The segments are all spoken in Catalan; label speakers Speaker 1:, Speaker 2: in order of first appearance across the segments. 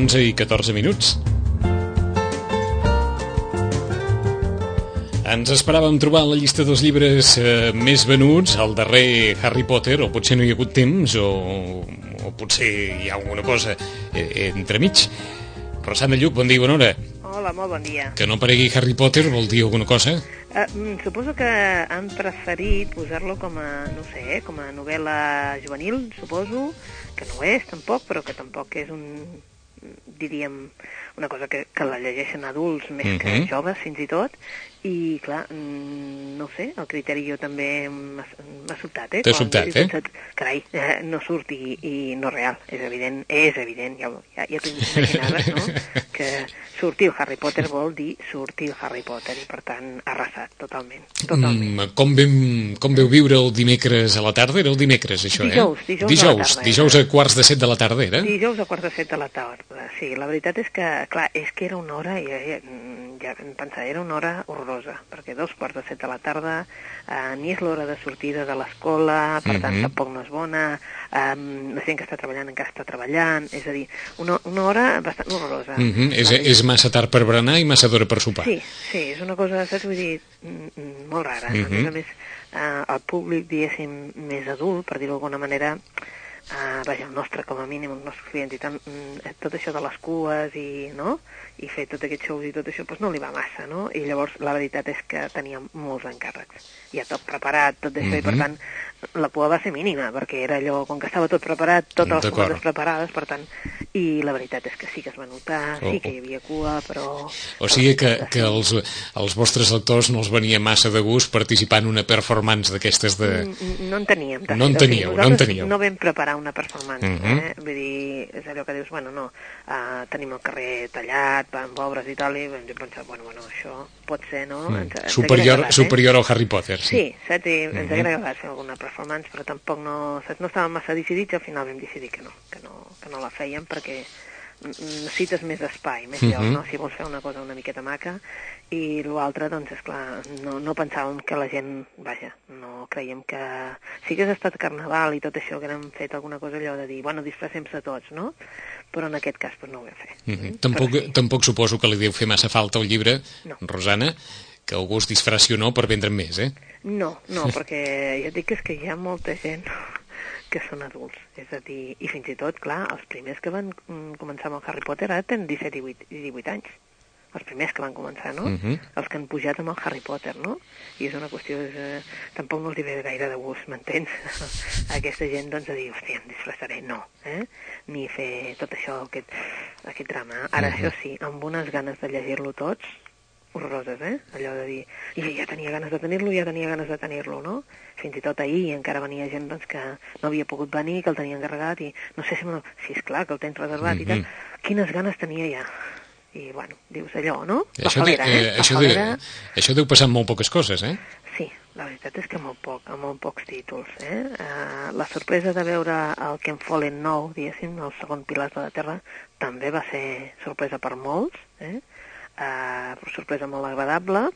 Speaker 1: 11 i 14 minuts. Ens esperàvem trobar en la llista dels llibres eh, més venuts el darrer Harry Potter, o potser no hi ha hagut temps, o, o potser hi ha alguna cosa eh, entremig. Rosana Lluc, bon dia, bona hora.
Speaker 2: Hola, molt bon dia.
Speaker 1: Que no aparegui Harry Potter vol dir alguna cosa?
Speaker 2: Uh, suposo que han preferit posar-lo com a, no sé, com a novel·la juvenil, suposo, que no és tampoc, però que tampoc és un mm diríem, una cosa que, que la llegeixen adults més uh -huh. que mhm. joves, fins i tot, i clar, mm, no sé, el criteri jo també m'ha sobtat, eh?
Speaker 1: T'ha sobtat, eh?
Speaker 2: Pensat, carai, eh, no surt i, i no real, és evident, és evident, ja, ja, ja t'ho imaginaves, no? que sortir el Harry Potter vol dir sortir el Harry Potter i per tant arrasat totalment, totalment.
Speaker 1: Mm, com, vam, com veu viure el dimecres a la tarda? Era el dimecres això,
Speaker 2: dijous,
Speaker 1: eh?
Speaker 2: Dijous,
Speaker 1: dijous,
Speaker 2: a tarda,
Speaker 1: dijous a quarts de set de la tarda era?
Speaker 2: Dijous a quarts de set de la tarda, sí, la veritat és que, clar, és que era una hora, ja, ja, ja em pensava, era una hora horrorosa, perquè dos quarts de set de la tarda eh, ni és l'hora de sortida de l'escola, per tant, mm -hmm. tampoc no és bona, eh, la gent que està treballant encara està treballant, és a dir, una, una hora bastant horrorosa.
Speaker 1: Mm -hmm. és, és massa tard per berenar i massa d'hora per sopar.
Speaker 2: Sí, sí, és una cosa, saps, vull dir, molt rara. Mm -hmm. A més a més, eh, el públic, diguéssim, més adult, per dir-ho d'alguna manera, uh, vaja, el nostre, com a mínim, el nostre client i tant, mm, tot això de les cues i, no? i fer tot aquest shows i tot això, doncs no li va massa, no? I llavors la veritat és que tenia molts encàrrecs. Ja tot preparat, tot això, mm -hmm. i per mhm. tant la cua va ser mínima, perquè era allò, com que estava tot preparat, totes les coses preparades, per tant, i la veritat és que sí que es va notar, oh, sí que hi havia cua, però...
Speaker 1: O sigui que, que els, els vostres actors no els venia massa de gust participar en una performance d'aquestes de...
Speaker 2: No en teníem.
Speaker 1: no en teníeu, no en teníeu.
Speaker 2: No vam preparar una performance, uh -huh. eh? Vull dir, és allò que dius, bueno, no, uh, tenim el carrer tallat, van obres i tal, i vam pensar, bueno, bueno, això pot ser, no? Mm.
Speaker 1: Ens, ens superior, agradat, eh? superior al Harry Potter, sí.
Speaker 2: Sí, saps? I ens uh -huh. hauria agradat fer alguna performance, però tampoc no, saps? no estàvem massa decidits, al final vam decidir que no, que no, que no la fèiem perquè necessites més espai, més lloc, uh -huh. no? Si vols fer una cosa una miqueta maca i l'altre, doncs, és clar, no, no pensàvem que la gent, vaja, no creiem que... Sí que has estat carnaval i tot això, que hem fet alguna cosa allò de dir, bueno, disfressem-se tots, no? Però en aquest cas, doncs, no ho vam fer.
Speaker 1: Mm -hmm. tampoc, sí. tampoc suposo que li deu fer massa falta el llibre, no. Rosana, que algú es disfressi o no per vendre'n més, eh?
Speaker 2: No, no, perquè et dic que és que hi ha molta gent que són adults. És a dir, i fins i tot, clar, els primers que van mm, començar amb el Harry Potter ara tenen 17 i 18, i 18 anys els primers que van començar, no? Uh mhm. -huh. Els que han pujat amb el Harry Potter, no? I és una qüestió, és, eh, tampoc no els hi ve gaire de gust, m'entens? Aquesta gent, doncs, a dir, hòstia, em disfressaré, no, eh? Ni fer tot això, aquest, aquest drama. Ara, uh -huh. això sí, amb unes ganes de llegir-lo tots, horroroses, eh? Allò de dir, i ja tenia ganes de tenir-lo, ja tenia ganes de tenir-lo, no? Fins i tot ahir encara venia gent doncs, que no havia pogut venir, que el tenia encarregat, i no sé si, si és clar que el tens reservat uh -huh. i tal. Mhm. Quines ganes tenia ja i bueno, dius allò, no?
Speaker 1: Això, falera, de, eh? eh això, de, això deu passar amb molt poques coses, eh?
Speaker 2: Sí, la veritat és que molt poc, amb molt pocs títols. Eh? Uh, la sorpresa de veure el Ken Fallen nou, diguéssim, el segon pilar de la Terra, també va ser sorpresa per molts, eh? Uh, sorpresa molt agradable,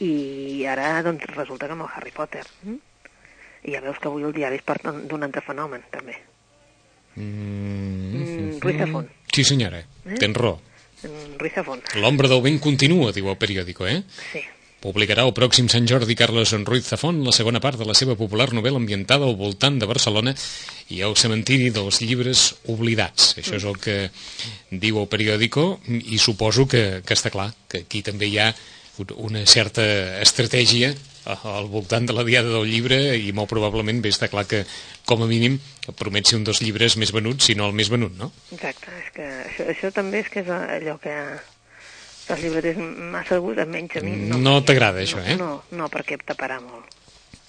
Speaker 2: i ara doncs, resulta que amb el Harry Potter. Eh? I ja veus que avui el diari és d'un altre fenomen, també. Mm, mm, Ruiz Zafón.
Speaker 1: Sí, senyora, eh? tens raó.
Speaker 2: Ruiz Zafón.
Speaker 1: L'ombra del vent continua, diu el periòdico, eh?
Speaker 2: Sí.
Speaker 1: Publicarà el pròxim Sant Jordi Carlos Ruiz Zafón la segona part de la seva popular novel·la ambientada al voltant de Barcelona i el cementiri dels llibres oblidats. Això és el que diu el periòdico i suposo que, que està clar, que aquí també hi ha una certa estratègia al voltant de la diada del llibre i molt probablement bé està clar que com a mínim promet ser un dels llibres més venuts, si no el més venut, no?
Speaker 2: Exacte, és que això, això també és que és allò que els llibreters massa gust, almenys a mi
Speaker 1: no. No t'agrada això, eh?
Speaker 2: No, no, perquè taparà molt.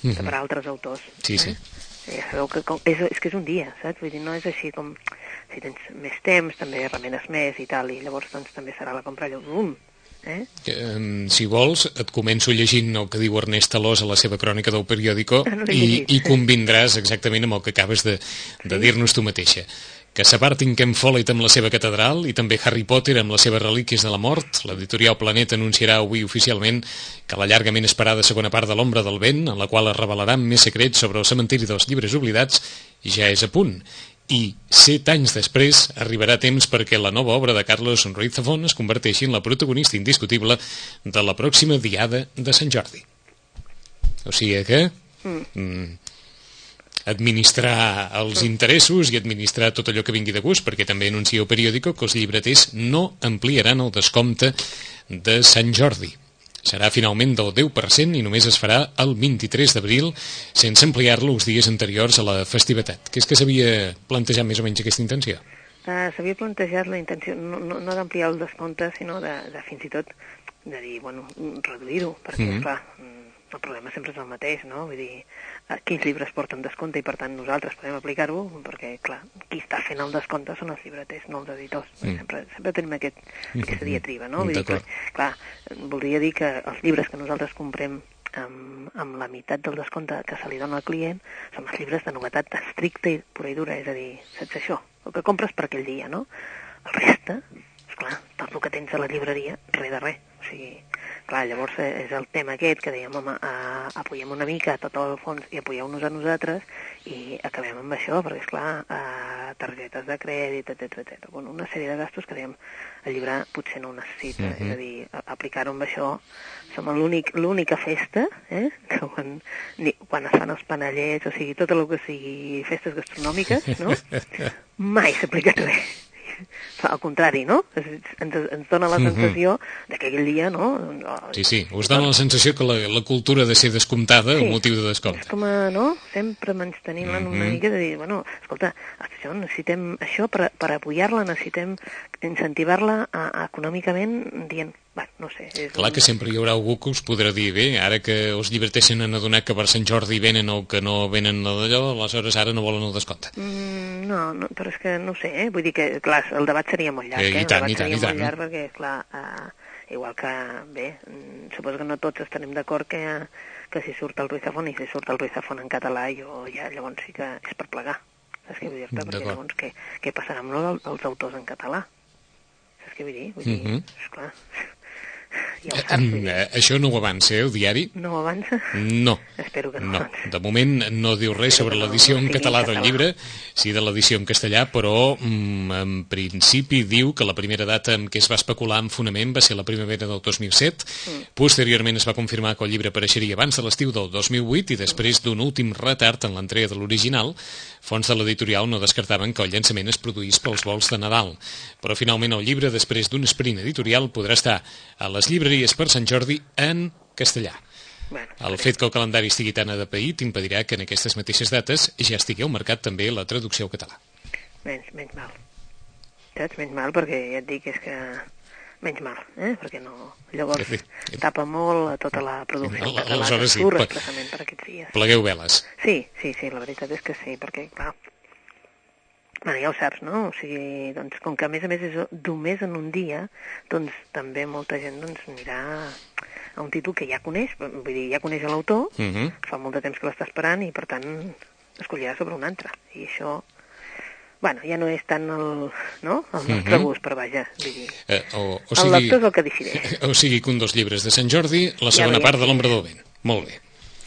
Speaker 2: Mm -hmm. Taparà altres autors.
Speaker 1: Sí, sí.
Speaker 2: Eh? Ja sabeu que com, és, és que és un dia, saps? Vull dir, no és així com si tens més temps, també remenes més i tal, i llavors doncs també serà la compra allò, bum, Eh?
Speaker 1: Um, si vols, et començo llegint el que diu Ernest Talós a la seva crònica del periòdico
Speaker 2: No
Speaker 1: i, i convindràs exactament amb el que acabes de, de dir-nos tu mateixa. Que s'apartin Ken Follett amb la seva catedral i també Harry Potter amb les seves relíquies de la mort. L'editorial Planeta anunciarà avui oficialment que la llargament esperada segona part de l'Ombra del Vent, en la qual es revelaran més secrets sobre el cementiri dels llibres oblidats, ja és a punt i set anys després arribarà temps perquè la nova obra de Carlos Ruiz Zafón es converteixi en la protagonista indiscutible de la pròxima Diada de Sant Jordi. O sigui que mm, administrar els interessos i administrar tot allò que vingui de gust, perquè també anuncia el periòdico que els llibreters no ampliaran el descompte de Sant Jordi. Serà finalment del 10% i només es farà el 23 d'abril, sense ampliar-lo els dies anteriors a la festivitat. Que és que s'havia plantejat més o menys aquesta intenció?
Speaker 2: Uh, S'havia plantejat la intenció no, no, no d'ampliar el descompte, sinó de, de fins i tot de dir, bueno, reduir-ho, perquè, mm -hmm. clar, el problema sempre és el mateix, no? Vull dir, eh, quins llibres porten descompte i per tant nosaltres podem aplicar-ho, perquè, clar, qui està fent el descompte són els llibreters, no els editors. Mm. Sempre, sempre tenim aquest, aquesta diatriba, no? Vull dir, que, clar, voldria dir que els llibres que nosaltres comprem amb, amb la meitat del descompte que se li dona al client són els llibres de novetat estricta i pura i dura, és a dir, saps això? El que compres per aquell dia, no? El reste, esclar, tot el que tens a la llibreria, res de res. O sigui, clar, llavors eh, és el tema aquest que dèiem, home, eh, apoyem una mica tot el fons i apoyeu-nos a nosaltres i acabem amb això, perquè, esclar, eh, targetes de crèdit, etc etc. Bueno, una sèrie de gastos que dèiem, el llibre potser no ho necessita, mm -hmm. és a dir, aplicar-ho amb això, som l'únic l'única festa eh, que quan, ni, quan es fan els panellets, o sigui, tot el que sigui festes gastronòmiques, no? mai s'ha aplicat res. Al contrari, no? Ens, ens dona la sensació de que aquell dia, no?
Speaker 1: Sí, sí, us dona la sensació que la, la cultura ha de ser descomptada sí. A motiu de
Speaker 2: És
Speaker 1: descompte.
Speaker 2: com a, no? Sempre menys tenint-la mm -hmm. una
Speaker 1: Mhm.
Speaker 2: mica de dir, bueno, escolta, això necessitem, això per, per apoyar-la necessitem incentivar-la econòmicament dient, bueno, no sé. És
Speaker 1: Clar
Speaker 2: un-
Speaker 1: que sempre hi haurà algú que us podrà dir, bé, ara que els llibreters se n'han adonat que per Sant Jordi venen o que no venen d'allò, aleshores ara no volen el descompte.
Speaker 2: Mm, no, no, però és que no sé, eh? vull dir que, clar, el debat seria molt llarg,
Speaker 1: Eh,
Speaker 2: eh?
Speaker 1: i tant,
Speaker 2: el
Speaker 1: i tant,
Speaker 2: seria
Speaker 1: i tant.
Speaker 2: molt llarg perquè, clar, eh, igual que, bé, mm, suposo que no tots estarem d'acord que, que si surt el Ruiz Zafón i si surt el Ruiz Zafón en català, jo ja llavors sí que és per plegar. Saps què vull dir-te? Perquè llavors què, què passarà amb el- els autors en català? Saps què vull dir? Vull dir,
Speaker 1: Mhm.
Speaker 2: esclar, ja ho
Speaker 1: Eh, això no ho avança, eh, el diari?
Speaker 2: No avança?
Speaker 1: No.
Speaker 2: Espero que no.
Speaker 1: No, de moment no diu res sobre
Speaker 2: no,
Speaker 1: l'edició en català del llibre, sí de l'edició en castellà, però mm, en principi diu que la primera data en què es va especular amb fonament va ser la primavera del 2007.
Speaker 2: Mm.
Speaker 1: Posteriorment es va confirmar que el llibre apareixeria abans de l'estiu del 2008 i després d'un últim retard en l'entrega de l'original, fons de l'editorial no descartaven que el llançament es produís pels vols de Nadal. Però finalment el llibre, després d'un sprint editorial, podrà estar a les llibreries per Sant Jordi en castellà.
Speaker 2: Bueno,
Speaker 1: El fet que el calendari estigui tan adepaït impedirà que en aquestes mateixes dates ja estigui al mercat també la traducció al català.
Speaker 2: menys, menys mal. Saps? Menys mal perquè ja et dic és que menys mal, eh? perquè no, llavors
Speaker 1: Sí, sí.
Speaker 2: tapa molt a tota la producció
Speaker 1: Al-
Speaker 2: catalana
Speaker 1: sí,
Speaker 2: surt
Speaker 1: pe-
Speaker 2: expressament per aquests dies.
Speaker 1: Plegueu veles.
Speaker 2: Sí, sí, sí, la veritat és que sí, perquè, clar, bueno, ja ho saps, no? O sigui, doncs, com que a més a més és només en un dia, doncs també molta gent doncs, anirà a un títol que ja coneix, vull dir, ja coneix l'autor,
Speaker 1: Uh -huh.
Speaker 2: fa molt de temps que l'està esperant i per tant escollirà sobre un altre i això bueno, ja no és tant el, no? el nostre
Speaker 1: Mhm.
Speaker 2: gust, però vaja, vull dir,
Speaker 1: eh, o, o,
Speaker 2: el
Speaker 1: sigui,
Speaker 2: lector és el que decideix.
Speaker 1: o sigui que un dels llibres de Sant Jordi, la segona
Speaker 2: veiem
Speaker 1: part de l'Ombra del Vent. Molt bé.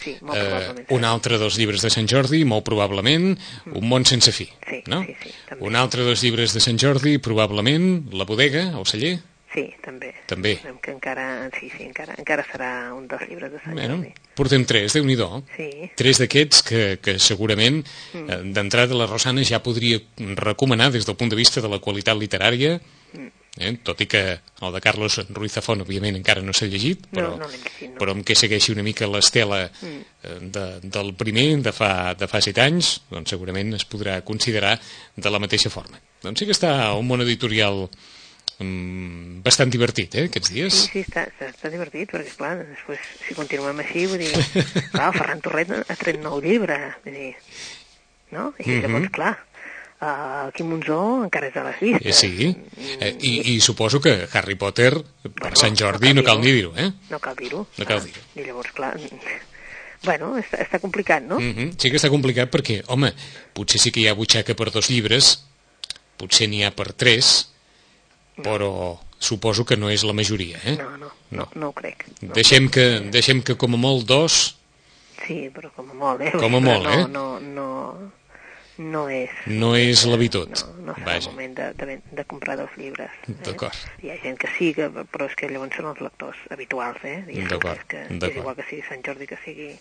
Speaker 2: Sí, molt
Speaker 1: Eh,
Speaker 2: probablement.
Speaker 1: un altre dels llibres de Sant Jordi, molt probablement, Un món sense fi.
Speaker 2: Sí,
Speaker 1: no?
Speaker 2: sí, sí, també.
Speaker 1: un altre dels llibres de Sant Jordi, probablement, La bodega, el celler.
Speaker 2: Sí, també.
Speaker 1: També.
Speaker 2: Que encara, sí, sí, encara, encara serà un dels llibres de Sant
Speaker 1: Bueno,
Speaker 2: Jordi.
Speaker 1: portem tres, déu nhi
Speaker 2: Sí,
Speaker 1: Tres d'aquests que, que segurament
Speaker 2: Mm.
Speaker 1: eh, d'entrada la Rosana ja podria recomanar des del punt de vista de la qualitat literària,
Speaker 2: Mm.
Speaker 1: Eh? tot i que el de Carlos Ruiz Zafón òbviament encara no s'ha llegit,
Speaker 2: No,
Speaker 1: però,
Speaker 2: no l'he llegit, no.
Speaker 1: però amb què segueixi una mica l'estela
Speaker 2: Mm.
Speaker 1: eh, de, del primer, de fa, de fa set anys, doncs segurament es podrà considerar de la mateixa forma. Doncs sí que està un món editorial mm, bastant divertit, eh, aquests dies.
Speaker 2: sí, sí, està, està, està divertit, perquè, esclar, després, si continuem així, vull dir, clar, Ferran Torret ha tret nou llibre, vull dir, no? I llavors, clar, Uh, el Quim Monzó encara és a les vistes.
Speaker 1: Eh, sí, eh, i, i suposo que Harry Potter per
Speaker 2: Bueno,
Speaker 1: Sant Jordi
Speaker 2: no
Speaker 1: no
Speaker 2: cal
Speaker 1: cal ni dir-ho, eh?
Speaker 2: No cal dir-ho.
Speaker 1: No cal
Speaker 2: Ah,
Speaker 1: dir-ho.
Speaker 2: I llavors, clar, bueno, està, està complicat, no?
Speaker 1: Mm -hmm. Sí que està complicat perquè, home, potser sí que hi ha butxaca per dos llibres, potser n'hi ha per tres, però suposo que no és la majoria, eh?
Speaker 2: No, no, no, no ho crec. No.
Speaker 1: Deixem que, deixem que com a molt dos
Speaker 2: Sí, però com a molt, eh?
Speaker 1: Com a molt,
Speaker 2: no,
Speaker 1: eh?
Speaker 2: No, no, no és...
Speaker 1: no és l'habitud.
Speaker 2: No, no serà
Speaker 1: Vaja.
Speaker 2: el moment de, de, de comprar dos llibres. Eh?
Speaker 1: D'acord.
Speaker 2: Hi ha gent que sí, que, però és que llavors són els lectors habituals, eh?
Speaker 1: D'acord,
Speaker 2: És, que, és igual que sigui Sant Jordi que sigui...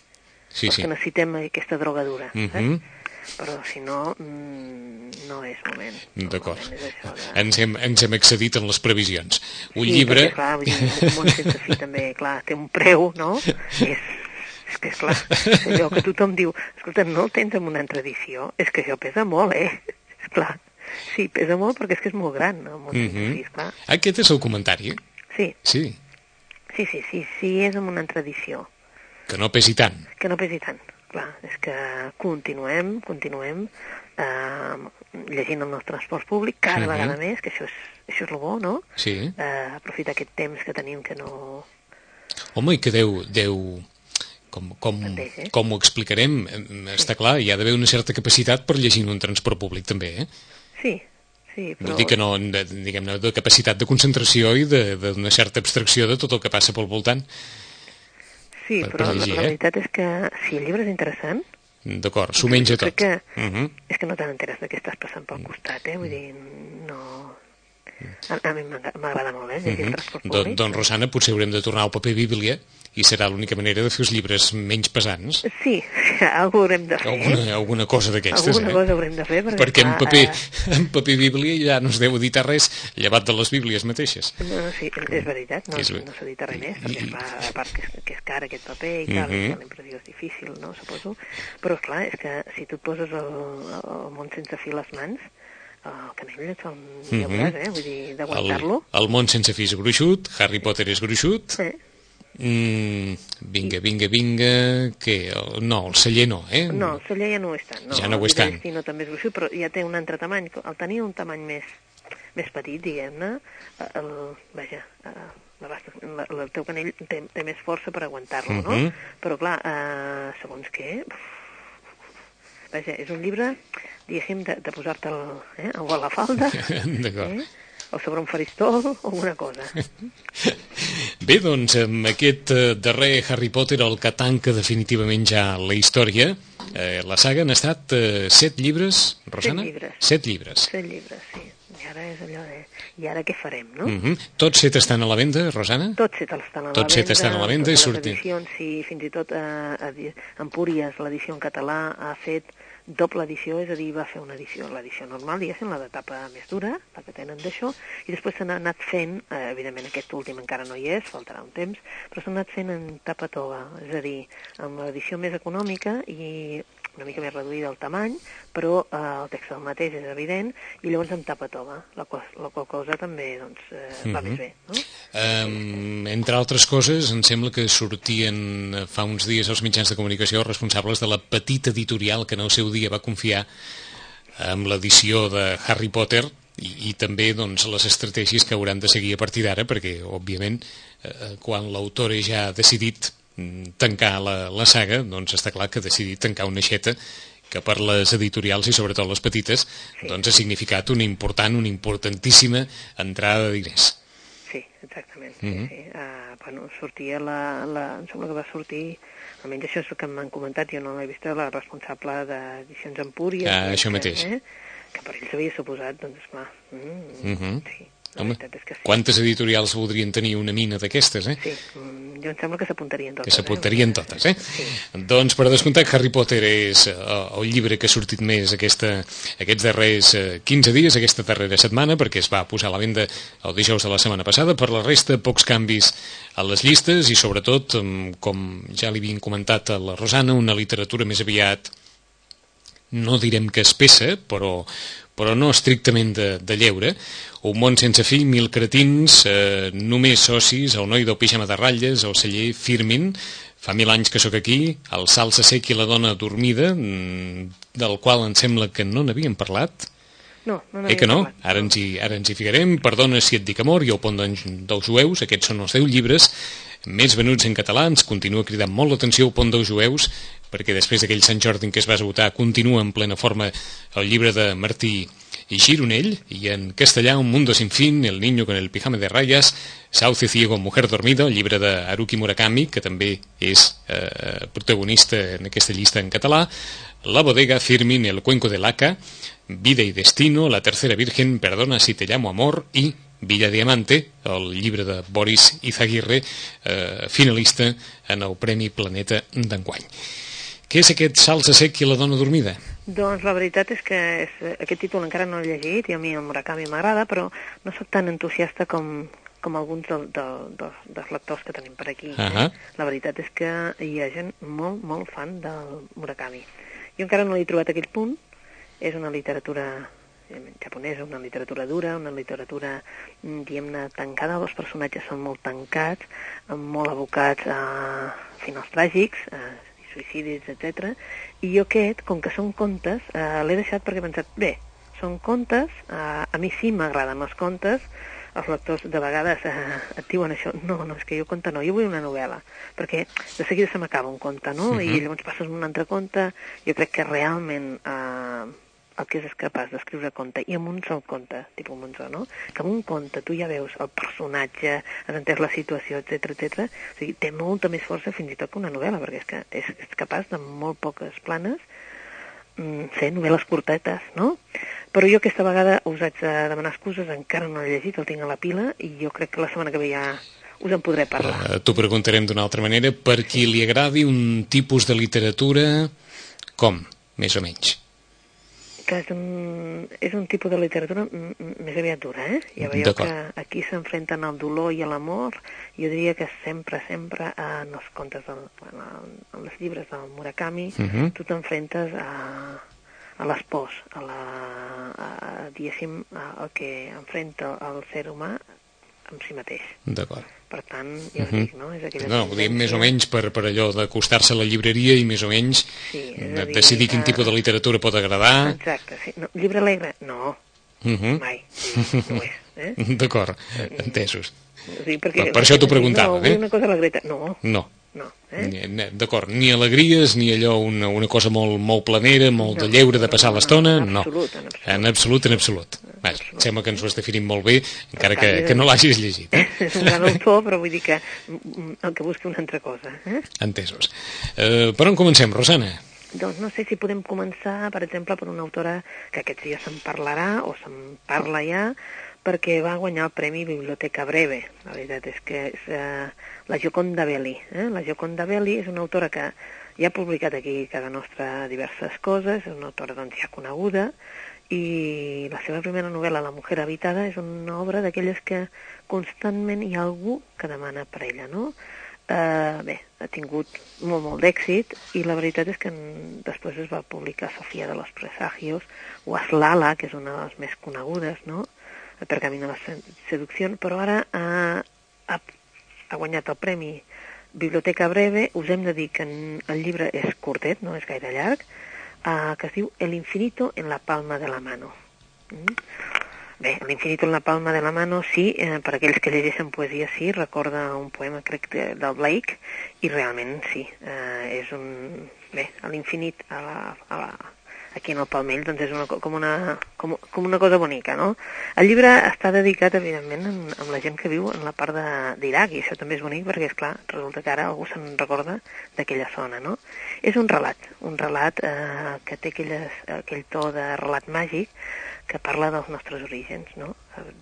Speaker 1: Sí, sí.
Speaker 2: que necessitem aquesta drogadura,
Speaker 1: Mhm.
Speaker 2: saps? Però si no, mm, no és moment. No,
Speaker 1: D'acord.
Speaker 2: és de...
Speaker 1: Ens hem, ens hem excedit en les previsions. Un
Speaker 2: sí,
Speaker 1: llibre...
Speaker 2: Perquè, clar, vull dir, un món sense fi també, clar, té un preu, no? És, és que, és clar, allò que tothom diu, escolta, no el tens en una altra edició? És que això pesa molt, eh? És clar, sí, pesa molt perquè és que és molt gran, el món sense
Speaker 1: Mhm.
Speaker 2: fi, esclar.
Speaker 1: Aquest és el comentari?
Speaker 2: Sí,
Speaker 1: Sí,
Speaker 2: sí, sí, sí, sí, és en una altra edició,
Speaker 1: que no pesi tant.
Speaker 2: que no pesi tant. Clar, és que continuem, continuem eh, llegint el nostre transport públic cada
Speaker 1: Mhm.
Speaker 2: vegada més, que això és, això és el bo, no?
Speaker 1: Sí.
Speaker 2: Eh, aprofitar aquest temps que tenim que no,
Speaker 1: Home, i que deu... deu com, com,
Speaker 2: Mateix, eh?
Speaker 1: com ho explicarem, em, està clar, hi ha d'haver una certa capacitat per llegir en un transport públic també, eh?
Speaker 2: Sí, sí, però...
Speaker 1: Vull dir que no, de, diguem-ne, de capacitat de concentració i de- d'una certa abstracció de tot el que passa pel voltant.
Speaker 2: Sí,
Speaker 1: per-
Speaker 2: però
Speaker 1: per llegir,
Speaker 2: la, la
Speaker 1: eh?
Speaker 2: veritat és que si el llibre és interessant,
Speaker 1: D'acord, s'ho menja tot.
Speaker 2: que
Speaker 1: Mhm.
Speaker 2: és que no te n'enteres de què estàs passant pel costat, eh? Vull dir, no... A, a mi m'agra- m'agrada molt, eh? Llegir el transport
Speaker 1: Don, doncs, Rosana, potser haurem de tornar al paper bíblia i serà l'única manera de fer els llibres menys pesants.
Speaker 2: Sí, alguna haurem de fer?
Speaker 1: Alguna, alguna cosa d'aquestes,
Speaker 2: Alguna
Speaker 1: eh?
Speaker 2: cosa haurem de fer, perquè,
Speaker 1: Perquè en
Speaker 2: clar,
Speaker 1: paper,
Speaker 2: eh,
Speaker 1: en paper bíblia ja no es deu editar res, llevat de les bíblies mateixes.
Speaker 2: No, no, sí, és veritat, no,
Speaker 1: És
Speaker 2: no s'edita res més, perquè
Speaker 1: I-
Speaker 2: clar, a part que és, que és car aquest paper i tal,
Speaker 1: Mhm.
Speaker 2: mm la impressió és difícil, no, suposo, però clar, és que si tu et poses el, el món sense fil a les mans, el canell fa un
Speaker 1: Mhm.
Speaker 2: llauràs, eh, vull dir,
Speaker 1: El,
Speaker 2: d'aguantar-lo.
Speaker 1: el món sense fills gruixut, Harry Potter és gruixut,
Speaker 2: Eh?
Speaker 1: Mm, vinga, vinga, vinga, que el, no, el celler no, eh?
Speaker 2: No, el celler ja no ho és tant. No,
Speaker 1: Ja no ho és tant.
Speaker 2: Destino també és gruixut, però ja té un altre tamany. El tenia un tamany més, més petit, diguem-ne, el, vaja, eh, l'abast- la- la- el teu canell té, té més força per aguantar-lo, no?
Speaker 1: Mhm.
Speaker 2: Però clar, eh, segons què... Vaja, és un llibre, diguéssim, de, de posar-te'l eh, a la falda,
Speaker 1: D'acord.
Speaker 2: eh, o sobre un faristol, o alguna cosa.
Speaker 1: Bé, doncs, amb aquest eh, darrer Harry Potter, el que tanca definitivament ja la història, eh, la saga han estat eh, set llibres, Rosana?
Speaker 2: llibres.
Speaker 1: Set llibres.
Speaker 2: Set llibres, sí. I ara és allò de... I ara què farem, no?
Speaker 1: Mm -hmm. Tots set estan a la venda, Rosana?
Speaker 2: Tots set estan a la
Speaker 1: Tots set
Speaker 2: venda.
Speaker 1: estan a la venda i surten.
Speaker 2: edicions, sí, fins i tot eh, Empúries, l'edició en català, ha fet doble edició, és a dir, va fer una edició, l'edició normal, diguéssim, la d'etapa més dura, la que tenen d'això, i després s'han anat fent, eh, evidentment aquest últim encara no hi és, faltarà un temps, però s'han anat fent en tapa tova, és a dir, amb l'edició més econòmica i una mica més reduïda el tamany, però eh, el text el mateix és evident, i llavors amb tapa tova, la qual, la qual cosa també doncs, eh, va
Speaker 1: Mhm.
Speaker 2: més bé, no?
Speaker 1: Um, entre altres coses, em sembla que sortien eh, fa uns dies els mitjans de comunicació responsables de la petita editorial que en el seu dia va confiar amb l'edició de Harry Potter i, i també doncs, les estratègies que hauran de seguir a partir d'ara, perquè, òbviament, eh, quan l'autor ja ha decidit tancar la, la saga, doncs està clar que ha decidit tancar una aixeta que per les editorials i sobretot les petites
Speaker 2: Sí.
Speaker 1: doncs ha significat una important, una importantíssima entrada de diners.
Speaker 2: Sí, exactament. Sí,
Speaker 1: Mhm.
Speaker 2: sí. Uh, bueno, sortia la, la... Em sembla que va sortir... Almenys això és el que m'han comentat, jo no l'he vist, la responsable d'Edicions Empúries.
Speaker 1: Ah, això mateix.
Speaker 2: Eh, que per ells havia suposat, doncs, esclar... Mm,
Speaker 1: Mhm.
Speaker 2: Sí, la
Speaker 1: Home,
Speaker 2: veritat és que sí.
Speaker 1: quantes editorials voldrien tenir una mina d'aquestes, eh?
Speaker 2: Sí, mm, jo em sembla que s'apuntarien totes.
Speaker 1: Que s'apuntarien
Speaker 2: eh?
Speaker 1: totes, eh?
Speaker 2: Sí.
Speaker 1: Doncs, per descomptat, Harry Potter és eh, el llibre que ha sortit més aquesta, aquests darrers eh, 15 dies, aquesta darrera setmana, perquè es va posar a la venda el dijous de la setmana passada. Per la resta, pocs canvis a les llistes i, sobretot, com ja li havien comentat a la Rosana, una literatura més aviat no direm que espessa, però, però no estrictament de, de lleure. Un món sense fi, mil cretins, eh, només socis, el noi del pijama de ratlles, el celler Firmin, fa mil anys que sóc aquí, el salsa sec i la dona dormida, mm, del qual em sembla que no n'havíem parlat,
Speaker 2: No, no
Speaker 1: Eh que no?
Speaker 2: parlat.
Speaker 1: Ara ens, hi, ara ens hi ficarem. Perdona si et dic amor i el pont dels jueus. Aquests són els 10 llibres més venuts en català. Ens continua cridant molt l'atenció el pont dels jueus perquè després d'aquell Sant Jordi en què es va esgotar continua en plena forma el llibre de Martí i Gironell i en castellà Un mundo sin fin, El niño con el pijama de rayas, Sauce ciego, Mujer dormida, el llibre de Haruki Murakami, que també és eh, protagonista en aquesta llista en català, La bodega Firmin, El cuenco de Laca, Vida y destino, La tercera virgen, Perdona si te llamo amor i Villa Diamante, el llibre de Boris Izaguirre, eh, finalista en el Premi Planeta d'enguany. Què és aquest Salsa sec i la dona dormida?
Speaker 2: Doncs la veritat és que és, aquest títol encara no l'he llegit i a mi el Murakami m'agrada, però no sóc tan entusiasta com, com alguns del, del, dels, dels lectors que tenim per aquí.
Speaker 1: Ahà.
Speaker 2: Eh? La veritat és que hi ha gent molt, molt fan del Murakami. Jo encara no l'he trobat aquell punt. És una literatura eh, japonesa, una literatura dura, una literatura, mm, diguem-ne, tancada. Els personatges són molt tancats, eh, molt abocats a finals tràgics, a suïcidis, etc. I jo aquest, com que són contes, eh, l'he deixat perquè he pensat, bé, són contes, eh, a mi sí m'agraden els contes, els lectors de vegades eh, et diuen això, no, no, és que jo conte no, jo vull una novel·la, perquè de seguida se m'acaba un conte, no? Uh -huh. I llavors passes un altre conte, jo crec que realment eh, el que és capaç d'escriure conte, i amb un sol conte, tipus Monzó, no? Que amb un conte tu ja veus el personatge, has entès la situació, etc etc. O sigui, té molta més força fins i tot que una novel·la, perquè és que és, és capaç de molt poques planes mm, fer novel·les curtetes, no? Però jo aquesta vegada us haig de demanar excuses, encara no l'he llegit, el tinc a la pila, i jo crec que la setmana que ve ja us en podré parlar.
Speaker 1: Uh, T'ho preguntarem d'una altra manera. Per qui li agradi un tipus de literatura, com, més o menys?
Speaker 2: Que és un, és un tipus de literatura més aviat dura, eh? Ja veieu que aquí s'enfrenten al dolor i a l'amor. Jo diria que sempre, sempre en els contes, del, en, en els llibres del Murakami,
Speaker 1: Mhm.
Speaker 2: tu t'enfrentes a, a les pors, a la, a, diguéssim, a, al que enfrenta el ser humà amb si mateix.
Speaker 1: D'acord.
Speaker 2: Per tant, ja us
Speaker 1: Mhm.
Speaker 2: dic, no? És aquella
Speaker 1: No, ho diem més o menys per, per allò d'acostar-se a la llibreria i més o menys
Speaker 2: Sí,
Speaker 1: de
Speaker 2: dir,
Speaker 1: decidir quin tipus de literatura pot agradar.
Speaker 2: Exacte, sí. No, llibre alegre? No,
Speaker 1: Mhm.
Speaker 2: mai. Sí, no és. Eh?
Speaker 1: D'acord, entesos.
Speaker 2: Sigui, perquè,
Speaker 1: Per- per això t'ho preguntava,
Speaker 2: no,
Speaker 1: eh?
Speaker 2: una cosa alegreta. No,
Speaker 1: No.
Speaker 2: no. Eh?
Speaker 1: D'acord, ni alegries, ni allò, una, una cosa molt, molt planera, molt de
Speaker 2: No,
Speaker 1: lleure de
Speaker 2: no,
Speaker 1: passar
Speaker 2: no,
Speaker 1: l'estona,
Speaker 2: en
Speaker 1: no.
Speaker 2: absolut, en absolut.
Speaker 1: En absolut, en absolut. Vaja,
Speaker 2: absolut.
Speaker 1: sembla que ens ho has definit molt bé, encara
Speaker 2: En
Speaker 1: que, que no l'hagis llegit. Eh?
Speaker 2: És un gran autor, però vull dir que el que busqui una altra cosa. Eh?
Speaker 1: Entesos. Eh, per on comencem, Rosana?
Speaker 2: Doncs no sé si podem començar, per exemple, per una autora que aquests dies se'n parlarà, o se'n parla ja, perquè va guanyar el Premi Biblioteca Breve. La veritat és que és eh, la Gioconda Belli. Eh? La Gioconda Belli és una autora que ja ha publicat aquí a casa nostra diverses coses, és una autora doncs, ja coneguda, i la seva primera novel·la, La mujer habitada, és una obra d'aquelles que constantment hi ha algú que demana per ella, no? Uh, bé, ha tingut molt, molt d'èxit i la veritat és que en, després es va publicar Sofia de los Presagios o Aslala, que és una de les més conegudes, no? El pergamino de la se- seducció, però ara ha, ha, ha guanyat el premi Biblioteca Breve. Us hem de dir que el llibre és curtet, no és gaire llarg, uh, que es diu El infinito en la palma de la mano. Mm? Bé, l'infinito en la palma de la mano, sí, eh, per aquells que llegeixen poesia, sí, recorda un poema, crec, de, del Blake, i realment, sí, eh, és un... Bé, l'infinit, a la, a la, aquí en el palmell, doncs és una, co- com, una, com, com una cosa bonica, no? El llibre està dedicat, evidentment, en, amb la gent que viu en la part d'Iraq, i això també és bonic perquè, és clar resulta que ara algú se'n recorda d'aquella zona, no? És un relat, un relat eh, que té aquelles, aquell to de relat màgic, que parla dels nostres orígens, no?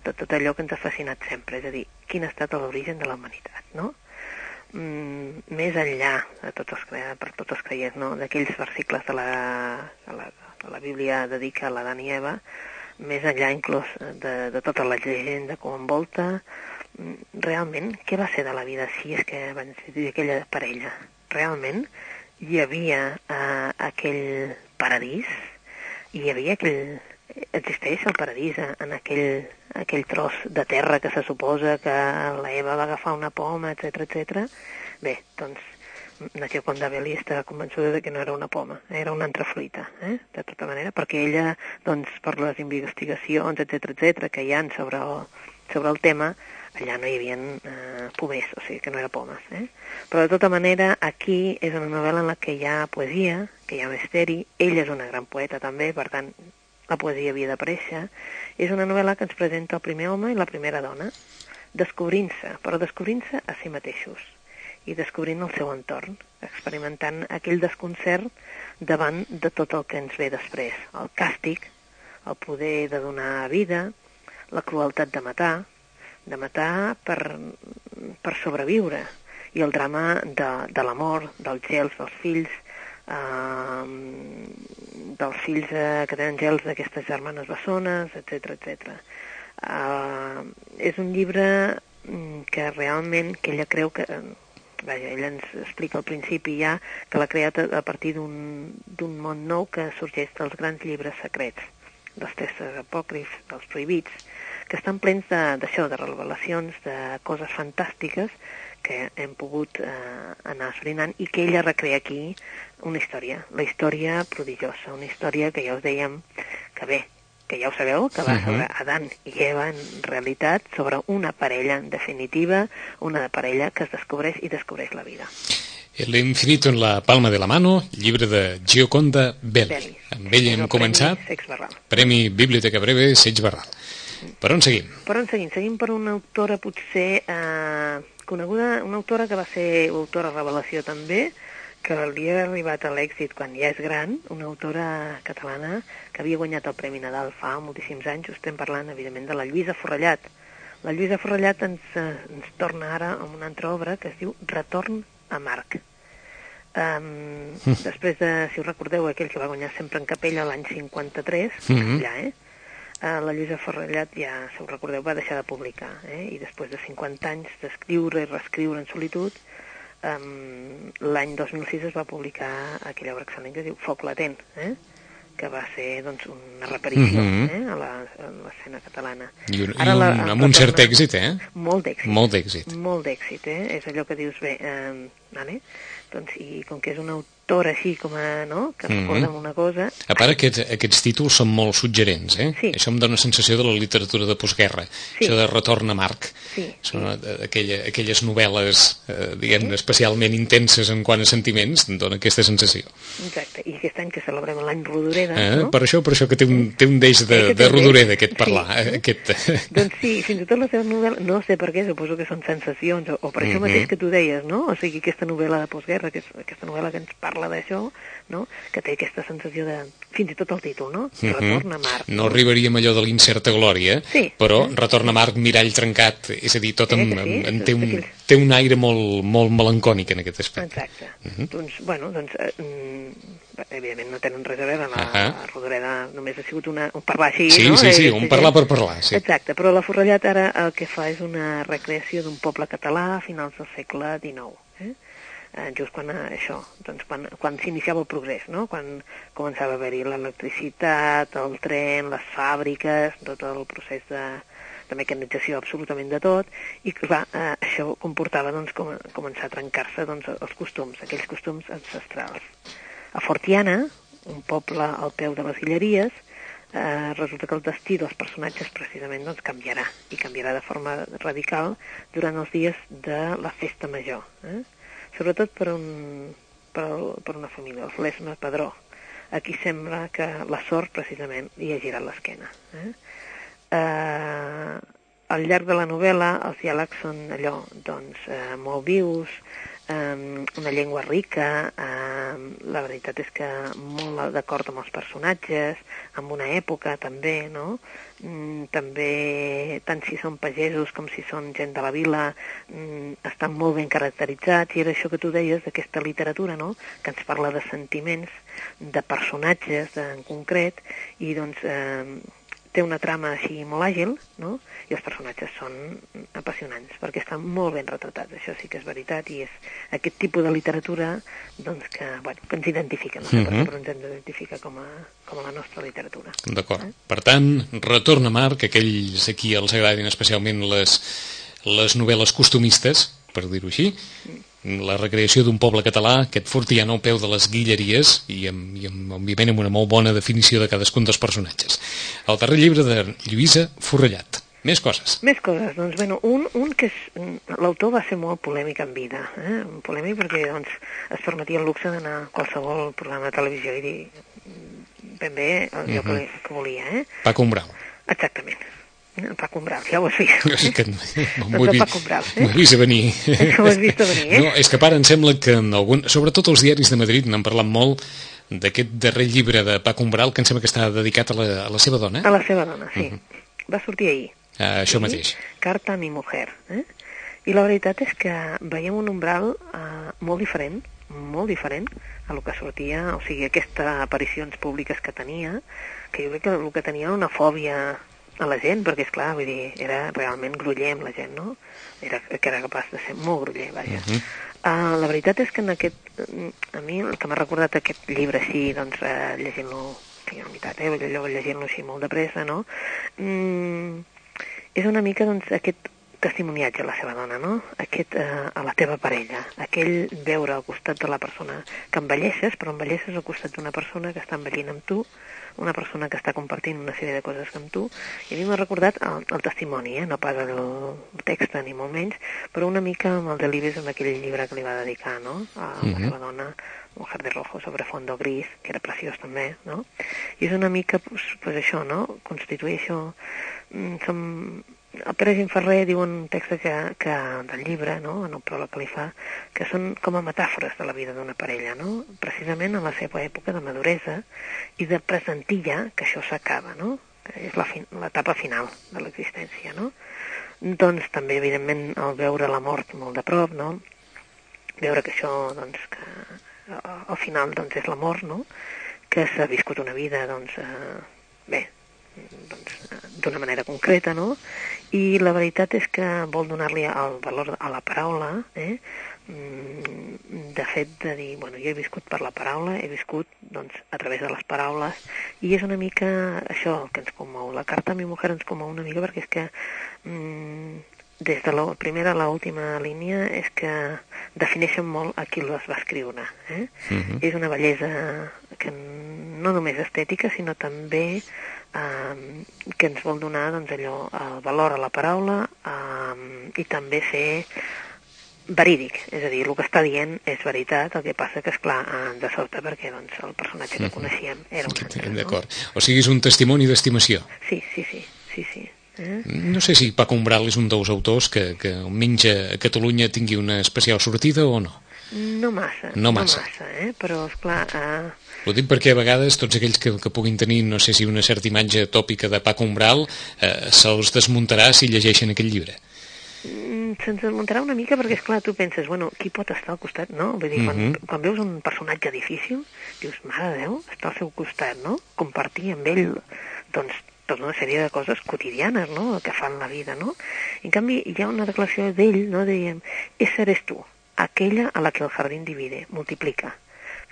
Speaker 2: de tot allò que ens ha fascinat sempre, és a dir, quin ha estat l'origen de la humanitat, no? Mm, més enllà de tots els, per tots els creients, no? d'aquells versicles de la, de la, la Bíblia dedica a l'Adam i Eva, més enllà inclús de, de tota la llegenda que ho envolta, mm, realment, què va ser de la vida si és que van ser aquella parella? Realment hi havia eh, aquell paradís, hi havia aquell... Existeix el paradís en aquell, aquell tros de terra que se suposa que la Eva va agafar una poma, etc etc. Bé, doncs Nació Condabelli estava convençuda de que no era una poma, era una antrafruita, eh? de tota manera, perquè ella, doncs, per les investigacions, etc etc que hi han sobre el, sobre el tema, allà no hi havia eh, pomers, o sigui que no era pomes. Eh? Però de tota manera, aquí és una novel·la en la que hi ha poesia, que hi ha misteri, ella és una gran poeta també, per tant, la poesia havia d'aparèixer. És una novel·la que ens presenta el primer home i la primera dona, descobrint-se, però descobrint-se a si mateixos i descobrint el seu entorn, experimentant aquell desconcert davant de tot el que ens ve després. El càstig, el poder de donar vida, la crueltat de matar, de matar per, per sobreviure, i el drama de, de l'amor, dels gels dels fills, eh, dels fills eh, que tenen gels d'aquestes germanes bessones, etc etc. Eh, és un llibre mm, que realment, que ella creu que, vaja, ella ens explica al principi ja que l'ha creat a, a partir d'un món nou que sorgeix dels grans llibres secrets, dels textos apòcrifs, dels prohibits, que estan plens d'això, de, de revelacions, de coses fantàstiques que hem pogut eh, anar esbrinant i que ella recrea aquí una història, la història prodigiosa, una història que ja us dèiem que bé, que ja ho sabeu, que va sobre Adán i Eva en realitat, sobre una parella en definitiva, una parella que es descobreix i descobreix la vida.
Speaker 1: El infinito en la palma de la mano, llibre de Gioconda Belli.
Speaker 2: Belli.
Speaker 1: Amb ell hem començat.
Speaker 2: Premi.
Speaker 1: Premi Biblioteca Breve, Seix Barral. Per on seguim?
Speaker 2: Per on seguim? Seguim per una autora potser eh, coneguda, una autora que va ser autora revelació també, que li ha arribat a l'èxit quan ja és gran, una autora catalana que havia guanyat el Premi Nadal fa moltíssims anys, estem parlant, evidentment, de la Lluïsa Forrellat. La Lluïsa Forrellat ens, eh, ens torna ara amb una altra obra que es diu Retorn a Marc. Um, després de, si us recordeu, aquell que va guanyar sempre en capella l'any 53,
Speaker 1: Mhm.
Speaker 2: mm -hmm. allà, eh? Uh, la Lluïsa Forrellat ja, si us recordeu, va deixar de publicar, eh? i després de 50 anys d'escriure i reescriure en solitud, um, l'any 2006 es va publicar aquella obra que es diu Foc latent, eh? que va ser doncs, una reparició
Speaker 1: Mhm.
Speaker 2: eh? a l'escena catalana.
Speaker 1: I, un,
Speaker 2: Ara
Speaker 1: i un,
Speaker 2: la-
Speaker 1: amb un cert èxit, eh?
Speaker 2: Molt d'èxit.
Speaker 1: Molt d'èxit.
Speaker 2: Molt d'èxit, eh? És allò que dius, bé, eh, vale? doncs, i com que és una autora així com a, no?, que
Speaker 1: Mhm.
Speaker 2: recorda mm una cosa...
Speaker 1: A part, aquests, aquests títols són molt suggerents, eh?
Speaker 2: Sí.
Speaker 1: Això em dona una sensació de la literatura de postguerra.
Speaker 2: Sí.
Speaker 1: Això de Retorn a Marc.
Speaker 2: Sí,
Speaker 1: Són eh, aquella, aquelles novel·les, eh, diguem especialment intenses en quant a sentiments, em dona aquesta sensació.
Speaker 2: Exacte, i aquest any que celebrem l'any Rodoreda,
Speaker 1: Eh?
Speaker 2: no?
Speaker 1: Per això per això que té un, té un deix de,
Speaker 2: Eh,
Speaker 1: de rodoreda aquest
Speaker 2: Sí.
Speaker 1: parlar. Eh? Aquest...
Speaker 2: Doncs sí, fins i tot les seves novel·les, no sé per què, suposo que són sensacions, o, o per això
Speaker 1: Mhm.
Speaker 2: mateix que tu deies, no? O sigui, aquesta novel·la de postguerra, que és, aquesta novel·la que ens parla d'això, no? Que té aquesta sensació de... Fins i tot el títol, no?
Speaker 1: Mhm.
Speaker 2: Retorn a Mart.
Speaker 1: No arribaríem allò de l'incerta glòria,
Speaker 2: Sí.
Speaker 1: però Retorn a Marc, mirall trencat, és a dir, tot
Speaker 2: Eh,
Speaker 1: amb,
Speaker 2: que sí?
Speaker 1: amb, amb,
Speaker 2: Tots
Speaker 1: té, un,
Speaker 2: aquells-
Speaker 1: té un aire molt, molt melancònic en aquest aspecte.
Speaker 2: Exacte. Doncs, bueno, doncs, eh, mm, evidentment no tenen res a veure, la,
Speaker 1: Ahà.
Speaker 2: la Rodoreda només ha sigut una, un parlar així,
Speaker 1: Sí,
Speaker 2: no?
Speaker 1: sí, sí,
Speaker 2: Eh,
Speaker 1: un parlar per parlar, sí.
Speaker 2: Exacte, però la Forrellat ara el que fa és una recreació d'un poble català a finals del segle XIX, eh? Just quan eh, això, doncs quan, quan s'iniciava el progrés, no? quan començava a haver-hi l'electricitat, el tren, les fàbriques, tot el procés de, de mecanització absolutament de tot, i clar, eh, això comportava doncs, com, començar a trencar-se doncs, els costums, aquells costums ancestrals. A Fortiana, un poble al peu de les Guilleries, eh, resulta que el destí dels personatges precisament doncs, canviarà, i canviarà de forma radical durant els dies de la festa major. Eh? Sobretot per, un, per, per una família, els Lesma Padró. Aquí sembla que la sort precisament li ha girat l'esquena. Eh? Eh, al llarg de la novel·la els diàlegs són allò, doncs, eh, molt vius, eh, una llengua rica, eh, la veritat és que molt d'acord amb els personatges, amb una època també, no? Mm, també, tant si són pagesos com si són gent de la vila, mm, estan molt ben caracteritzats, i era això que tu deies d'aquesta literatura, no?, que ens parla de sentiments, de personatges de, en concret, i doncs eh, té una trama així molt àgil, no?, i els personatges són apassionants, perquè estan molt ben retratats, això sí que és veritat, i és aquest tipus de literatura doncs, que, bueno, que ens identifica, no uh -huh. però ens identifica com a, com a la nostra literatura.
Speaker 1: D'acord. Per tant, retorn a Marc, aquells a qui els agradin especialment les, les novel·les costumistes, per dir-ho així, la recreació d'un poble català, aquest fortiano al peu de les guilleries i, amb, i amb, òbviament amb una molt bona definició de cadascun dels personatges. El darrer llibre de Lluïsa Forrellat. Més coses.
Speaker 2: Més coses. Doncs, bueno, un, un que és... L'autor va ser molt polèmic en vida. Eh? Polèmic perquè doncs, es permetia el luxe d'anar a qualsevol programa de televisió i dir ben bé allò uh -huh. que, que volia. Eh?
Speaker 1: Paco Umbral.
Speaker 2: Exactament. Umbral, ja ho has vist.
Speaker 1: És que
Speaker 2: Doncs el Paco Umbral, eh?
Speaker 1: M'ho he vist a venir.
Speaker 2: Ho has vist a venir, eh?
Speaker 1: No, és que, pare, em sembla que en algun... Sobretot els diaris de Madrid n'han parlat molt d'aquest darrer llibre de Paco Umbral que em sembla que està dedicat a la, a la seva dona.
Speaker 2: A la seva dona, sí. Uh -huh. Va sortir ahir.
Speaker 1: Uh, això mateix.
Speaker 2: Carta a mi mujer. Eh? I la veritat és que veiem un umbral uh, molt diferent, molt diferent a lo que sortia, o sigui, aquestes aparicions públiques que tenia, que jo crec que el que tenia era una fòbia a la gent, perquè, és clar, vull dir, era realment gruller amb la gent, no? Era, que era capaç de ser molt gruller, vaja. Uh -huh. uh, la veritat és que en aquest... A mi el que m'ha recordat aquest llibre així, doncs, uh, llegint-lo, en veritat, eh, allò llegint-lo així molt de pressa, no? Mm, és una mica, doncs, aquest testimoniatge a la seva dona, no? Aquest, eh, a la teva parella, aquell veure al costat de la persona que envelleixes, però envelleixes al costat d'una persona que està envellint amb tu, una persona que està compartint una sèrie de coses amb tu, i a mi m'ha recordat el, el testimoni, eh? no pas el, text ni molt menys, però una mica amb el Delibes amb aquell llibre que li va dedicar, no?, a la -huh. seva dona, Mujer de Rojo sobre fondo gris, que era preciós també, no? I és una mica, pues, pues això, no?, constituir això... Mm, som, el Pere Gimferrer diu un text que, que del llibre, no?, en el pròleg que li fa, que són com a metàfores de la vida d'una parella, no?, precisament en la seva època de maduresa i de presentir ja que això s'acaba, no?, és l'etapa final de l'existència, no? Doncs també, evidentment, el veure la mort molt de prop, no?, veure que això, doncs, que al final, doncs, és la mort, no?, que s'ha viscut una vida, doncs, eh, bé, doncs, d'una manera concreta, no? I la veritat és que vol donar-li el valor a la paraula, eh? de fet de dir, bueno, jo he viscut per la paraula, he viscut doncs, a través de les paraules, i és una mica això el que ens comou. La carta a mi mujer ens comou una mica perquè és que mm, des de la primera a l'última línia és que defineixen molt a qui les va escriure. Eh? Uh -huh. És una bellesa que no només estètica, sinó també eh, que ens vol donar doncs, allò, el valor a la paraula eh, i també ser verídic, és a dir, el que està dient és veritat, el que passa que, és clar de sobte, perquè doncs, el personatge que coneixíem era un altre.
Speaker 1: D'acord. No? O sigui, és un testimoni d'estimació.
Speaker 2: Sí, sí, sí, sí, sí. Eh?
Speaker 1: No sé si Paco Umbral és un dels autors que, que almenys a Catalunya tingui una especial sortida o no.
Speaker 2: No massa.
Speaker 1: No massa.
Speaker 2: No massa eh? Però, esclar... Eh...
Speaker 1: Ho dic perquè a vegades tots aquells que, que puguin tenir, no sé si una certa imatge tòpica de Paco Umbral, eh, se'ls desmuntarà si llegeixen aquest llibre.
Speaker 2: Mm, se'ns desmuntarà una mica perquè, és clar tu penses, bueno, qui pot estar al costat, no? Vull dir, quan, uh -huh. quan veus un personatge difícil, dius, mare de Déu, està al seu costat, no? Compartir amb ell, doncs, tota una sèrie de coses quotidianes, no?, que fan la vida, no? En canvi, hi ha una declaració d'ell, no?, diem, esa eres tú, aquella a la que el jardín divide, multiplica.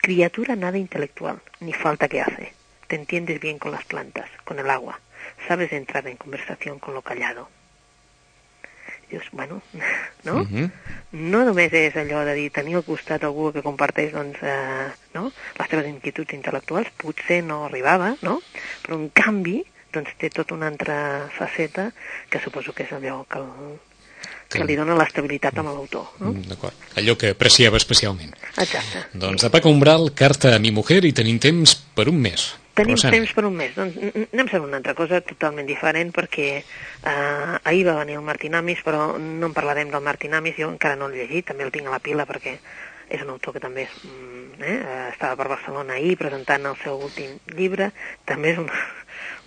Speaker 2: Criatura nada intelectual, ni falta que hace. Te entiendes bien con las plantas, con el agua. Sabes entrar en conversación con lo callado. Dius, bueno, no? Uh -huh. No només és allò de dir tenir al costat algú que comparteix doncs, eh, no? les teves inquietuds intel·lectuals, potser no arribava, no? però en canvi doncs, té tota una altra faceta que suposo que és allò que, el, que li dona l'estabilitat amb l'autor. No?
Speaker 1: D'acord. Allò que apreciava especialment.
Speaker 2: Exacte.
Speaker 1: Doncs de Paco Umbral, carta a mi mujer i tenim temps per un mes.
Speaker 2: Tenim Rosana. temps per un mes. Doncs anem a fer una altra cosa totalment diferent perquè eh, ahir va venir el Martinamis, però no en parlarem del Martinamis, jo encara no l'he llegit, també el tinc a la pila perquè és un autor que també és, eh, estava per Barcelona ahir presentant el seu últim llibre, també és un,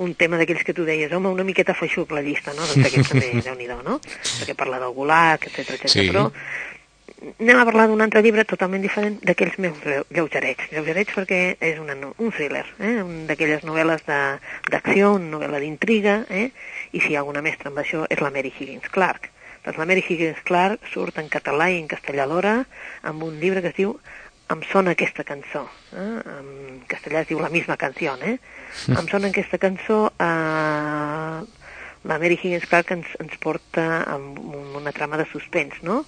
Speaker 2: un tema d'aquells que tu deies, home, una miqueta feixuc la llista, no? Doncs aquest també, déu nhi no? Perquè parla del Gulag, etc etc. Sí. però anem a parlar d'un altre llibre totalment diferent d'aquells meus lleugerets. Lleugerets perquè és una, un thriller, eh? un d'aquelles novel·les d'acció, una novel·la d'intriga, eh? i si hi ha alguna mestra amb això és la Mary Higgins Clark. Doncs la Mary Higgins Clark surt en català i en castellà alhora amb un llibre que es diu Em sona aquesta cançó. Eh? En castellà es diu La misma canció, eh? Em sona aquesta cançó... Eh, la Mary Higgins Clark ens, ens porta amb una trama de suspens, no?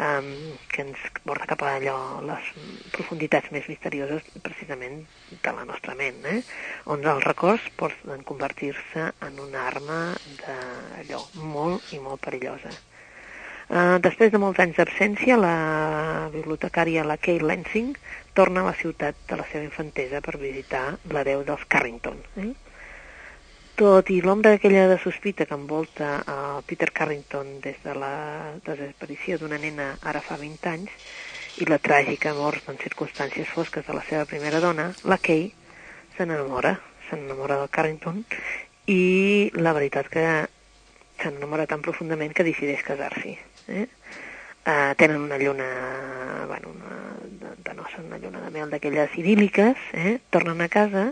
Speaker 2: Um, que ens porta cap a allò, les profunditats més misterioses precisament de la nostra ment, eh? on els records poden convertir-se en una arma d'allò molt i molt perillosa. Uh, després de molts anys d'absència, la bibliotecària, la Kay Lansing, torna a la ciutat de la seva infantesa per visitar l'hereu dels Carrington. Eh? Tot i l'ombra aquella de sospita que envolta a Peter Carrington des de la desaparició d'una nena ara fa 20 anys i la tràgica mort en circumstàncies fosques de la seva primera dona, la Kay se n'enamora, se n'enamora del Carrington i la veritat que se n'enamora tan profundament que decideix casar-s'hi. Eh? Uh, tenen una lluna, bueno, una, de, de noces, una lluna de mel d'aquelles idíl·liques, eh? tornen a casa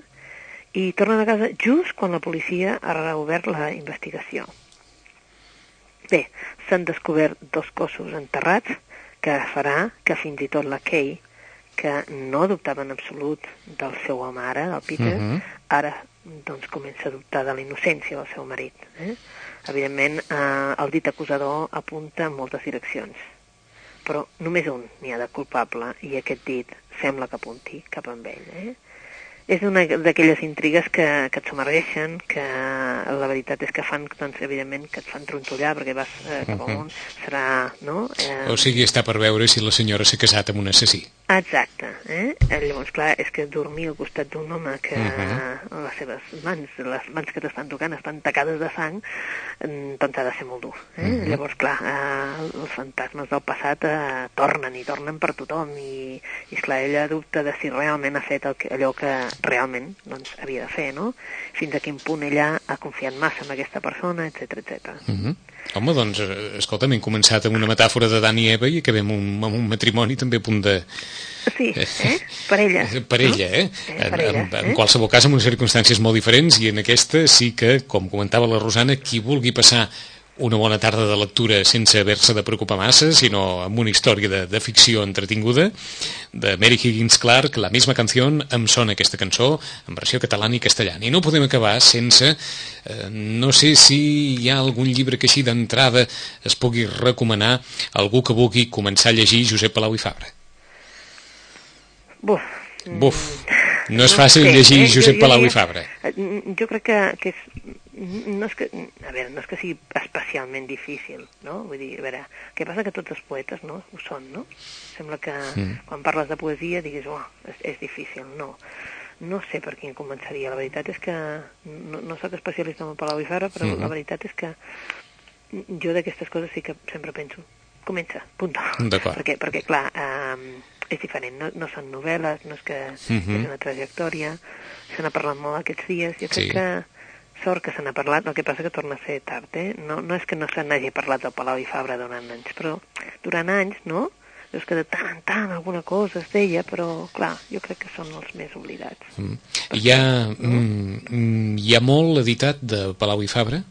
Speaker 2: i tornen a casa just quan la policia ha reobert la investigació. Bé, s'han descobert dos cossos enterrats que farà que fins i tot la Kay, que no dubtava en absolut del seu home ara, del Peter, uh mhm. -huh. ara doncs comença a dubtar de la innocència del seu marit. Eh? Evidentment, eh, el dit acusador apunta en moltes direccions, però només un n'hi ha de culpable i aquest dit sembla que apunti cap amb ell. Eh? és una d'aquelles intrigues que, que et submergeixen, que la veritat és que fan, doncs, evidentment, que et fan trontollar, perquè vas eh, cap al món, serà, no?
Speaker 1: Eh... O sigui, està per veure si la senyora s'ha casat amb un assassí.
Speaker 2: Exacte, eh? Llavors, clar, és que dormir al costat d'un home que uh -huh. les seves mans, les mans que t'estan tocant estan tacades de sang, mm, doncs ha de ser molt dur. Eh? Uh -huh. Llavors, clar, eh, els fantasmes del passat eh, tornen i tornen per tothom i, i esclar, ella dubta de si realment ha fet el que, allò que realment doncs, havia de fer, no? Fins a quin punt ella ha confiat massa en aquesta persona, etc etc.
Speaker 1: Uh -huh. Home, doncs, eh, escolta, hem començat amb una metàfora de Dan i Eva i acabem un, amb un matrimoni també a punt de...
Speaker 2: Sí, eh? Per ella.
Speaker 1: Per ella, no? eh? eh? Per ella, en, en, eh? qualsevol cas, en unes circumstàncies molt diferents i en aquesta sí que, com comentava la Rosana, qui vulgui passar una bona tarda de lectura sense haver-se de preocupar massa, sinó amb una història de, de ficció entretinguda, de Mary Higgins Clark, La misma canció, em sona aquesta cançó en versió catalana i castellana. I no podem acabar sense, eh, no sé si hi ha algun llibre que així d'entrada es pugui recomanar a algú que vulgui començar a llegir Josep Palau i Fabra.
Speaker 2: Buf.
Speaker 1: Buf. No és fàcil no sé, llegir eh? Josep jo, Palau jo, i Fabra.
Speaker 2: Jo crec que, que és no és que, a veure, no és que sigui especialment difícil, no? Vull dir, a veure, què passa que tots els poetes, no?, ho són, no? Sembla que mm. quan parles de poesia diguis, oh, és, és difícil, no. No sé per quin començaria, la veritat és que no, no sóc especialista en el Palau i Fara, però -hmm. la veritat és que jo d'aquestes coses sí que sempre penso, comença, punt. Perquè, perquè clar, eh, és diferent, no, no són novel·les, no és que mm -hmm. és una trajectòria, se n'ha parlat molt aquests dies, jo crec sí. que sort que se n'ha parlat, el que passa que torna a ser tard, eh? No, no és que no se n'hagi parlat del Palau i Fabra durant anys, però durant anys, no? és que de tant en tant alguna cosa es deia, però clar, jo crec que són els més oblidats. Mm.
Speaker 1: Hi, ha, no? mm, hi ha molt editat de Palau i Fabra?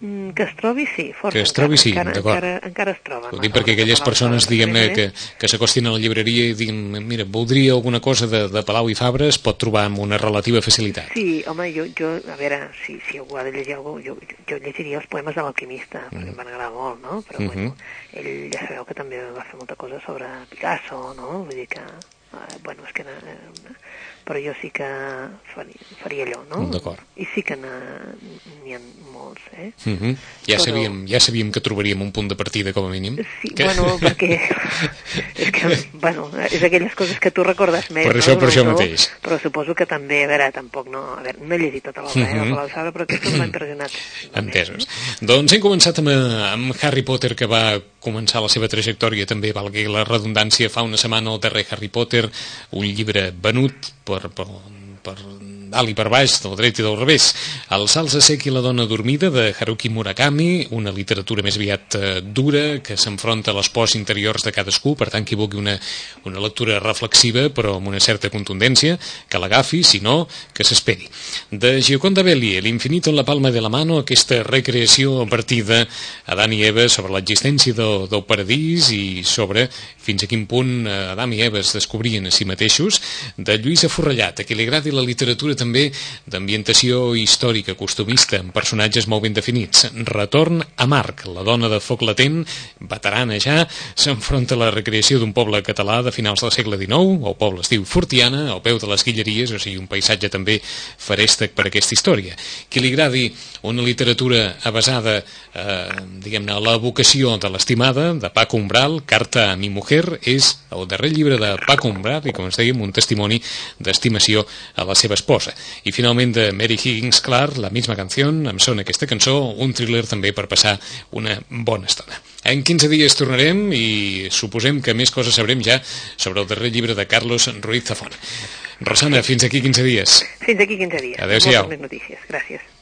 Speaker 2: Mm, que es trobi, sí, força.
Speaker 1: Que es trobi, sí,
Speaker 2: encara, encara, encara es troba.
Speaker 1: Ho dic perquè aquelles persones, diguem-ne, que, que s'acostin a la llibreria i diguin, mira, voldria alguna cosa de, de Palau i Fabra, es pot trobar amb una relativa facilitat.
Speaker 2: Sí, home, jo, jo a veure, si, si algú ha de llegir alguna jo, jo llegiria els poemes de l'alquimista, mm. perquè em van agradar molt, no? Però, mm -hmm. bueno, ell ja sabeu que també va fer molta cosa sobre Picasso, no? Vull dir que, eh, bueno, és que era, eh, però jo sí que faria, faria allò, no?
Speaker 1: D'acord.
Speaker 2: I sí que n'hi ha molts, eh?
Speaker 1: Uh mhm. -huh. ja, però... sabíem, ja sabíem que trobaríem un punt de partida, com a mínim.
Speaker 2: Sí, que... bueno, perquè és que, bueno, és aquelles coses que tu recordes més,
Speaker 1: per això, no? Per això mateix.
Speaker 2: Però suposo que també, a veure, tampoc no... A veure, no he llegit tota l'obra, uh -huh. eh, la mhm. Però aquesta m'ha impressionat.
Speaker 1: Entesos. Eh? Doncs hem començat amb, amb Harry Potter, que va començar la seva trajectòria, també valgui la redundància, fa una setmana el darrer Harry Potter, un llibre venut per, per, per dalt i per baix, del dret i del revés. El salsa sec i la dona dormida de Haruki Murakami, una literatura més aviat eh, dura que s'enfronta a les pors interiors de cadascú, per tant qui vulgui una, una lectura reflexiva però amb una certa contundència, que l'agafi, si no, que s'esperi. De Gioconda Belli, L'infinito en la palma de la mano, aquesta recreació a Dan i Eva sobre l'existència del, del paradís i sobre, fins a quin punt Adam i Eva es descobrien a si mateixos, de Lluïsa Forrellat, a qui li agradi la literatura també d'ambientació històrica, costumista, amb personatges molt ben definits. Retorn a Marc, la dona de foc latent, veterana ja, s'enfronta a la recreació d'un poble català de finals del segle XIX, el poble es diu Fortiana, al peu de les Guilleries, o sigui, un paisatge també farèstec per aquesta història. Qui li agradi una literatura basada, eh, diguem-ne, a la vocació de l'estimada, de Paco Umbral, Carta a mi mujer, és el darrer llibre de Paco Umbral i, com ens dèiem, un testimoni d'estimació a la seva esposa. I finalment de Mary Higgins Clark, La misma canció, em sona aquesta cançó, un thriller també per passar una bona estona. En 15 dies tornarem i suposem que més coses sabrem ja sobre el darrer llibre de Carlos Ruiz Zafón. Rosana, fins aquí 15 dies.
Speaker 2: Fins aquí 15 dies.
Speaker 1: Adéu-siau.
Speaker 2: Moltes més notícies. Gràcies.